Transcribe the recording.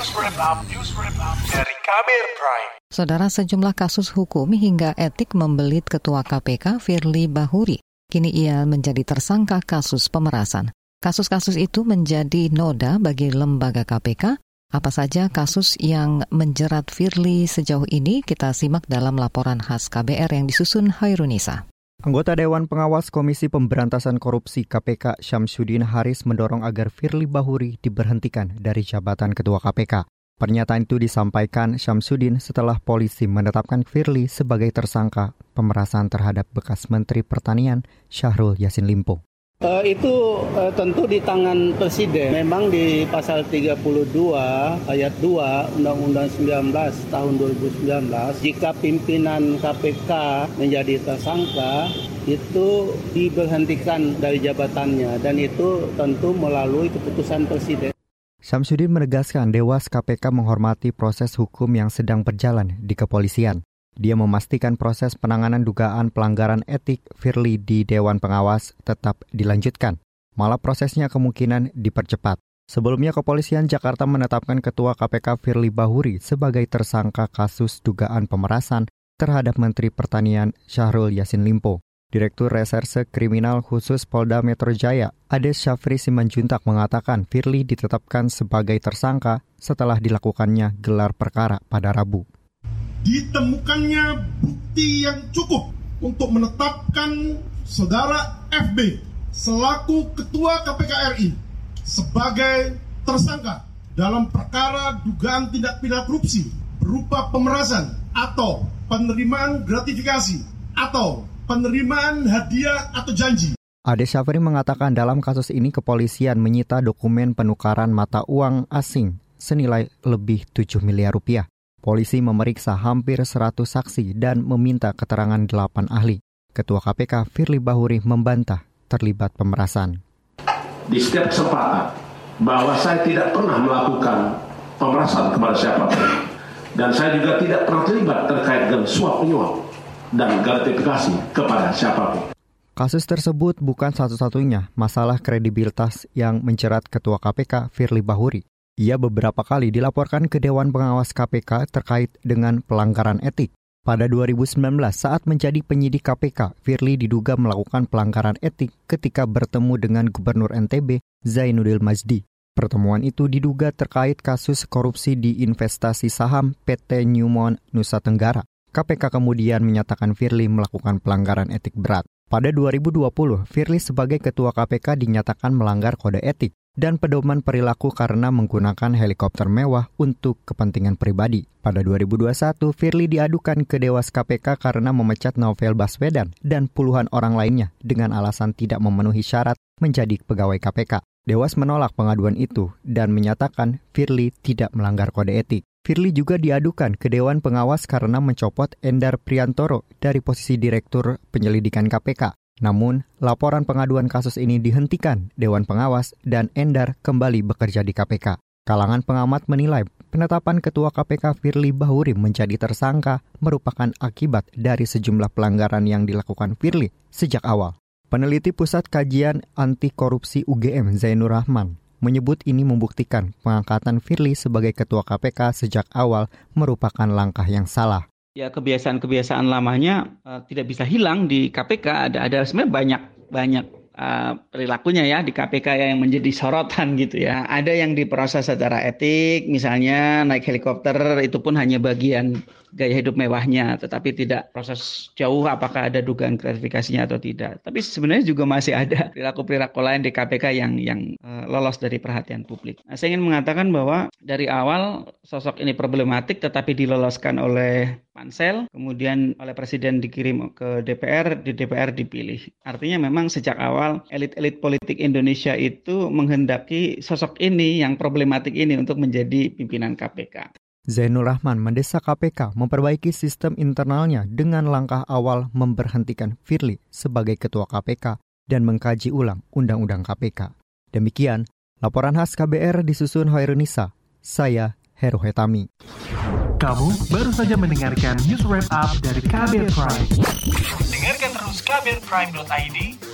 dari Kamer Prime. Saudara sejumlah kasus hukum hingga etik membelit Ketua KPK Firly Bahuri. Kini ia menjadi tersangka kasus pemerasan. Kasus-kasus itu menjadi noda bagi lembaga KPK. Apa saja kasus yang menjerat Firly sejauh ini kita simak dalam laporan khas KBR yang disusun Hairunisa. Anggota Dewan Pengawas Komisi Pemberantasan Korupsi KPK Syamsuddin Haris mendorong agar Firly Bahuri diberhentikan dari jabatan Ketua KPK. Pernyataan itu disampaikan Syamsuddin setelah polisi menetapkan Firly sebagai tersangka pemerasan terhadap bekas Menteri Pertanian Syahrul Yasin Limpo. Uh, itu uh, tentu di tangan presiden. Memang di pasal 32 ayat 2 Undang-Undang 19 tahun 2019, jika pimpinan KPK menjadi tersangka, itu diberhentikan dari jabatannya dan itu tentu melalui keputusan presiden. Samsudin menegaskan Dewas KPK menghormati proses hukum yang sedang berjalan di kepolisian. Dia memastikan proses penanganan dugaan pelanggaran etik Firly di Dewan Pengawas tetap dilanjutkan. Malah prosesnya kemungkinan dipercepat. Sebelumnya kepolisian Jakarta menetapkan Ketua KPK Firly Bahuri sebagai tersangka kasus dugaan pemerasan terhadap Menteri Pertanian Syahrul Yasin Limpo. Direktur Reserse Kriminal Khusus Polda Metro Jaya, Ades Syafri Simanjuntak mengatakan Firly ditetapkan sebagai tersangka setelah dilakukannya gelar perkara pada Rabu ditemukannya bukti yang cukup untuk menetapkan saudara FB selaku ketua KPK RI sebagai tersangka dalam perkara dugaan tindak pidana korupsi berupa pemerasan atau penerimaan gratifikasi atau penerimaan hadiah atau janji. Ade Syafri mengatakan dalam kasus ini kepolisian menyita dokumen penukaran mata uang asing senilai lebih 7 miliar rupiah. Polisi memeriksa hampir 100 saksi dan meminta keterangan 8 ahli. Ketua KPK Firly Bahuri membantah terlibat pemerasan. Di setiap kesempatan bahwa saya tidak pernah melakukan pemerasan kepada siapapun. Dan saya juga tidak pernah terlibat terkait dengan suap penyuap dan gratifikasi kepada siapapun. Kasus tersebut bukan satu-satunya masalah kredibilitas yang mencerat Ketua KPK Firly Bahuri. Ia beberapa kali dilaporkan ke Dewan Pengawas KPK terkait dengan pelanggaran etik. Pada 2019 saat menjadi penyidik KPK, Firly diduga melakukan pelanggaran etik ketika bertemu dengan Gubernur NTB Zainuddin Majdi. Pertemuan itu diduga terkait kasus korupsi di investasi saham PT Newmont Nusa Tenggara. KPK kemudian menyatakan Firly melakukan pelanggaran etik berat. Pada 2020, Firly sebagai ketua KPK dinyatakan melanggar kode etik dan pedoman perilaku karena menggunakan helikopter mewah untuk kepentingan pribadi. Pada 2021, Firly diadukan ke Dewas KPK karena memecat Novel Baswedan dan puluhan orang lainnya dengan alasan tidak memenuhi syarat menjadi pegawai KPK. Dewas menolak pengaduan itu dan menyatakan Firly tidak melanggar kode etik. Firly juga diadukan ke Dewan Pengawas karena mencopot Endar Priantoro dari posisi Direktur Penyelidikan KPK. Namun, laporan pengaduan kasus ini dihentikan Dewan Pengawas dan Endar kembali bekerja di KPK. Kalangan pengamat menilai penetapan Ketua KPK Firly Bahuri menjadi tersangka merupakan akibat dari sejumlah pelanggaran yang dilakukan Firly sejak awal. Peneliti Pusat Kajian Anti Korupsi UGM Zainur Rahman menyebut ini membuktikan pengangkatan Firly sebagai Ketua KPK sejak awal merupakan langkah yang salah ya kebiasaan-kebiasaan lamanya eh, tidak bisa hilang di KPK ada ada sebenarnya banyak banyak Eh, perilakunya ya di KPK yang menjadi sorotan gitu ya. Ada yang diproses secara etik, misalnya naik helikopter itu pun hanya bagian gaya hidup mewahnya, tetapi tidak proses jauh apakah ada dugaan gratifikasinya atau tidak. Tapi sebenarnya juga masih ada perilaku-perilaku lain di KPK yang yang uh, lolos dari perhatian publik. Nah, saya ingin mengatakan bahwa dari awal sosok ini problematik tetapi diloloskan oleh pansel, kemudian oleh presiden dikirim ke DPR, di DPR dipilih. Artinya memang sejak awal awal elit-elit politik Indonesia itu menghendaki sosok ini yang problematik ini untuk menjadi pimpinan KPK. Zainul Rahman mendesak KPK memperbaiki sistem internalnya dengan langkah awal memberhentikan Firly sebagai ketua KPK dan mengkaji ulang Undang-Undang KPK. Demikian, laporan khas KBR disusun Hoirunisa. Saya Heru Hetami. Kamu baru saja mendengarkan news wrap up dari KBR Prime. Dengarkan terus kbrprime.id